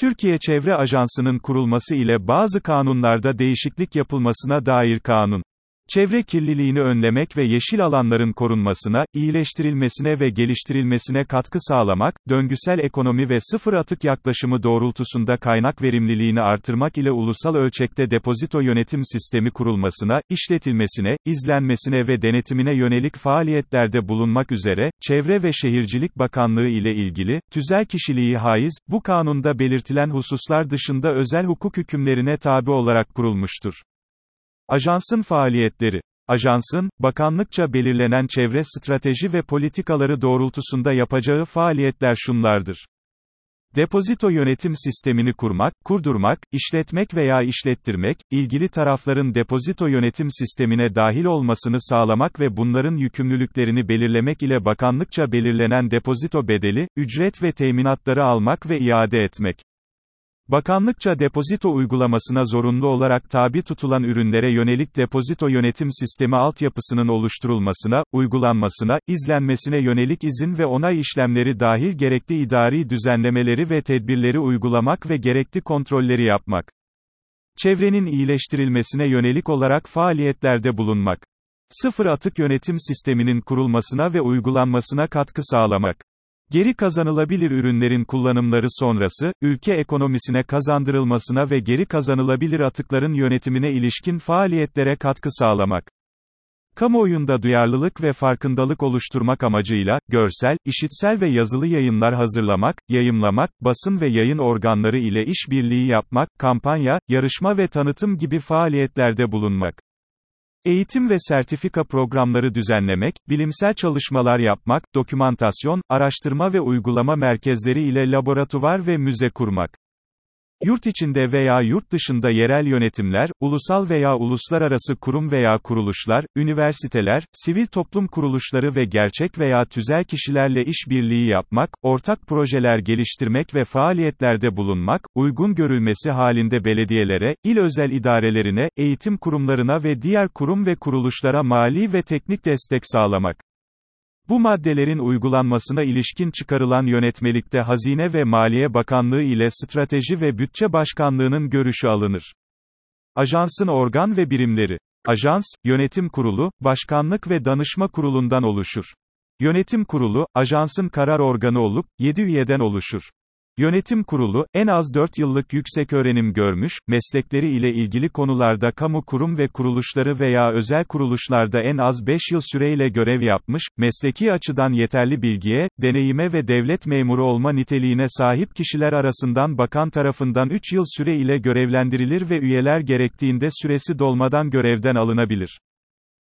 Türkiye Çevre Ajansı'nın kurulması ile bazı kanunlarda değişiklik yapılmasına dair kanun. Çevre kirliliğini önlemek ve yeşil alanların korunmasına, iyileştirilmesine ve geliştirilmesine katkı sağlamak, döngüsel ekonomi ve sıfır atık yaklaşımı doğrultusunda kaynak verimliliğini artırmak ile ulusal ölçekte depozito yönetim sistemi kurulmasına, işletilmesine, izlenmesine ve denetimine yönelik faaliyetlerde bulunmak üzere, Çevre ve Şehircilik Bakanlığı ile ilgili, tüzel kişiliği haiz, bu kanunda belirtilen hususlar dışında özel hukuk hükümlerine tabi olarak kurulmuştur. Ajansın faaliyetleri Ajansın, bakanlıkça belirlenen çevre strateji ve politikaları doğrultusunda yapacağı faaliyetler şunlardır. Depozito yönetim sistemini kurmak, kurdurmak, işletmek veya işlettirmek, ilgili tarafların depozito yönetim sistemine dahil olmasını sağlamak ve bunların yükümlülüklerini belirlemek ile bakanlıkça belirlenen depozito bedeli, ücret ve teminatları almak ve iade etmek. Bakanlıkça depozito uygulamasına zorunlu olarak tabi tutulan ürünlere yönelik depozito yönetim sistemi altyapısının oluşturulmasına, uygulanmasına, izlenmesine yönelik izin ve onay işlemleri dahil gerekli idari düzenlemeleri ve tedbirleri uygulamak ve gerekli kontrolleri yapmak. Çevrenin iyileştirilmesine yönelik olarak faaliyetlerde bulunmak. Sıfır atık yönetim sisteminin kurulmasına ve uygulanmasına katkı sağlamak. Geri kazanılabilir ürünlerin kullanımları sonrası, ülke ekonomisine kazandırılmasına ve geri kazanılabilir atıkların yönetimine ilişkin faaliyetlere katkı sağlamak. Kamuoyunda duyarlılık ve farkındalık oluşturmak amacıyla, görsel, işitsel ve yazılı yayınlar hazırlamak, yayımlamak, basın ve yayın organları ile işbirliği yapmak, kampanya, yarışma ve tanıtım gibi faaliyetlerde bulunmak. Eğitim ve sertifika programları düzenlemek, bilimsel çalışmalar yapmak, dokümantasyon, araştırma ve uygulama merkezleri ile laboratuvar ve müze kurmak. Yurt içinde veya yurt dışında yerel yönetimler, ulusal veya uluslararası kurum veya kuruluşlar, üniversiteler, sivil toplum kuruluşları ve gerçek veya tüzel kişilerle işbirliği yapmak, ortak projeler geliştirmek ve faaliyetlerde bulunmak, uygun görülmesi halinde belediyelere, il özel idarelerine, eğitim kurumlarına ve diğer kurum ve kuruluşlara mali ve teknik destek sağlamak. Bu maddelerin uygulanmasına ilişkin çıkarılan yönetmelikte Hazine ve Maliye Bakanlığı ile Strateji ve Bütçe Başkanlığı'nın görüşü alınır. Ajansın organ ve birimleri. Ajans, yönetim kurulu, başkanlık ve danışma kurulundan oluşur. Yönetim kurulu, ajansın karar organı olup, 7 üyeden oluşur. Yönetim Kurulu, en az 4 yıllık yüksek öğrenim görmüş, meslekleri ile ilgili konularda kamu kurum ve kuruluşları veya özel kuruluşlarda en az 5 yıl süreyle görev yapmış, mesleki açıdan yeterli bilgiye, deneyime ve devlet memuru olma niteliğine sahip kişiler arasından bakan tarafından 3 yıl süre ile görevlendirilir ve üyeler gerektiğinde süresi dolmadan görevden alınabilir.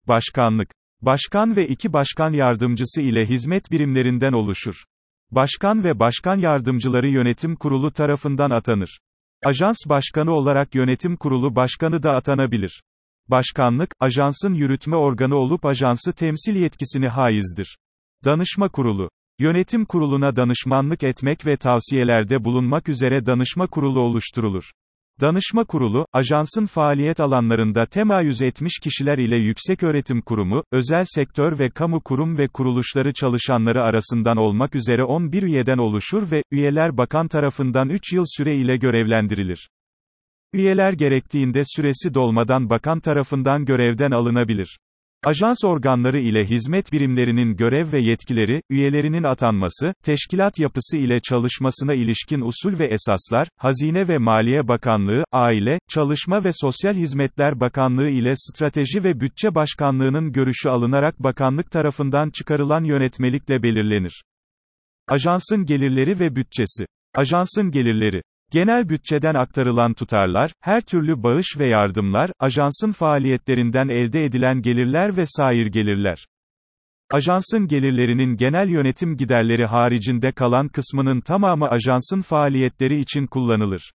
Başkanlık Başkan ve iki başkan yardımcısı ile hizmet birimlerinden oluşur. Başkan ve başkan yardımcıları yönetim kurulu tarafından atanır. Ajans başkanı olarak yönetim kurulu başkanı da atanabilir. Başkanlık, ajansın yürütme organı olup ajansı temsil yetkisini haizdir. Danışma kurulu Yönetim kuruluna danışmanlık etmek ve tavsiyelerde bulunmak üzere danışma kurulu oluşturulur. Danışma Kurulu, ajansın faaliyet alanlarında temayüz etmiş kişiler ile yükseköğretim kurumu, özel sektör ve kamu kurum ve kuruluşları çalışanları arasından olmak üzere 11 üyeden oluşur ve, üyeler bakan tarafından 3 yıl süre ile görevlendirilir. Üyeler gerektiğinde süresi dolmadan bakan tarafından görevden alınabilir. Ajans organları ile hizmet birimlerinin görev ve yetkileri, üyelerinin atanması, teşkilat yapısı ile çalışmasına ilişkin usul ve esaslar, Hazine ve Maliye Bakanlığı, Aile, Çalışma ve Sosyal Hizmetler Bakanlığı ile Strateji ve Bütçe Başkanlığı'nın görüşü alınarak bakanlık tarafından çıkarılan yönetmelikle belirlenir. Ajansın gelirleri ve bütçesi. Ajansın gelirleri Genel bütçeden aktarılan tutarlar, her türlü bağış ve yardımlar, ajansın faaliyetlerinden elde edilen gelirler ve sair gelirler. Ajansın gelirlerinin genel yönetim giderleri haricinde kalan kısmının tamamı ajansın faaliyetleri için kullanılır.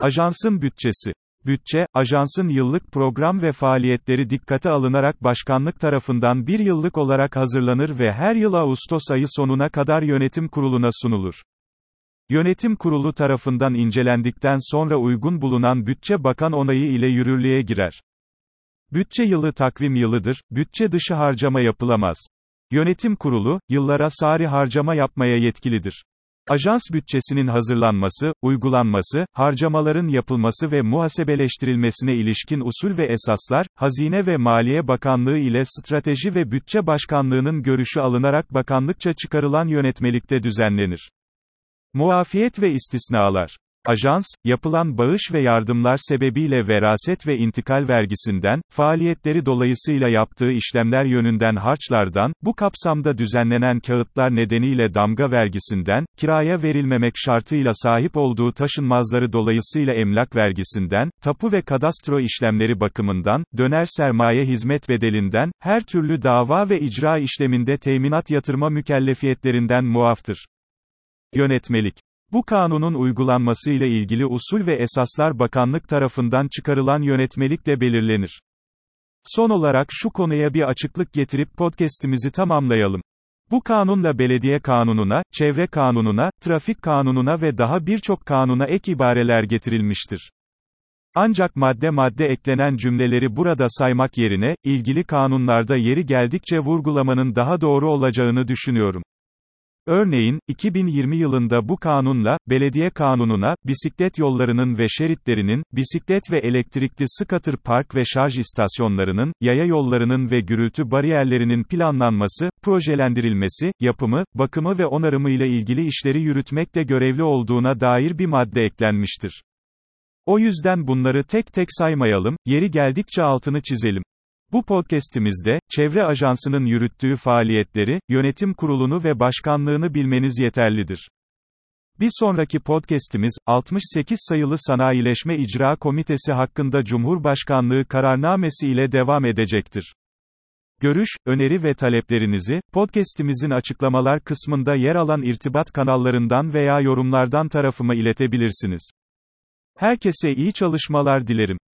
Ajansın bütçesi Bütçe, ajansın yıllık program ve faaliyetleri dikkate alınarak başkanlık tarafından bir yıllık olarak hazırlanır ve her yıl Ağustos ayı sonuna kadar yönetim kuruluna sunulur. Yönetim kurulu tarafından incelendikten sonra uygun bulunan bütçe bakan onayı ile yürürlüğe girer. Bütçe yılı takvim yılıdır, bütçe dışı harcama yapılamaz. Yönetim kurulu, yıllara sari harcama yapmaya yetkilidir. Ajans bütçesinin hazırlanması, uygulanması, harcamaların yapılması ve muhasebeleştirilmesine ilişkin usul ve esaslar, Hazine ve Maliye Bakanlığı ile Strateji ve Bütçe Başkanlığı'nın görüşü alınarak bakanlıkça çıkarılan yönetmelikte düzenlenir. Muafiyet ve istisnalar Ajans, yapılan bağış ve yardımlar sebebiyle veraset ve intikal vergisinden, faaliyetleri dolayısıyla yaptığı işlemler yönünden harçlardan, bu kapsamda düzenlenen kağıtlar nedeniyle damga vergisinden, kiraya verilmemek şartıyla sahip olduğu taşınmazları dolayısıyla emlak vergisinden, tapu ve kadastro işlemleri bakımından, döner sermaye hizmet bedelinden, her türlü dava ve icra işleminde teminat yatırma mükellefiyetlerinden muaftır. Yönetmelik bu kanunun uygulanmasıyla ilgili usul ve esaslar bakanlık tarafından çıkarılan yönetmelikle belirlenir. Son olarak şu konuya bir açıklık getirip podcast'imizi tamamlayalım. Bu kanunla belediye kanununa, çevre kanununa, trafik kanununa ve daha birçok kanuna ek ibareler getirilmiştir. Ancak madde madde eklenen cümleleri burada saymak yerine, ilgili kanunlarda yeri geldikçe vurgulamanın daha doğru olacağını düşünüyorum. Örneğin, 2020 yılında bu kanunla, belediye kanununa, bisiklet yollarının ve şeritlerinin, bisiklet ve elektrikli scooter park ve şarj istasyonlarının, yaya yollarının ve gürültü bariyerlerinin planlanması, projelendirilmesi, yapımı, bakımı ve onarımı ile ilgili işleri yürütmekle görevli olduğuna dair bir madde eklenmiştir. O yüzden bunları tek tek saymayalım, yeri geldikçe altını çizelim. Bu podcast'imizde, Çevre Ajansı'nın yürüttüğü faaliyetleri, yönetim kurulunu ve başkanlığını bilmeniz yeterlidir. Bir sonraki podcast'imiz, 68 sayılı Sanayileşme İcra Komitesi hakkında Cumhurbaşkanlığı kararnamesi ile devam edecektir. Görüş, öneri ve taleplerinizi, podcast'imizin açıklamalar kısmında yer alan irtibat kanallarından veya yorumlardan tarafıma iletebilirsiniz. Herkese iyi çalışmalar dilerim.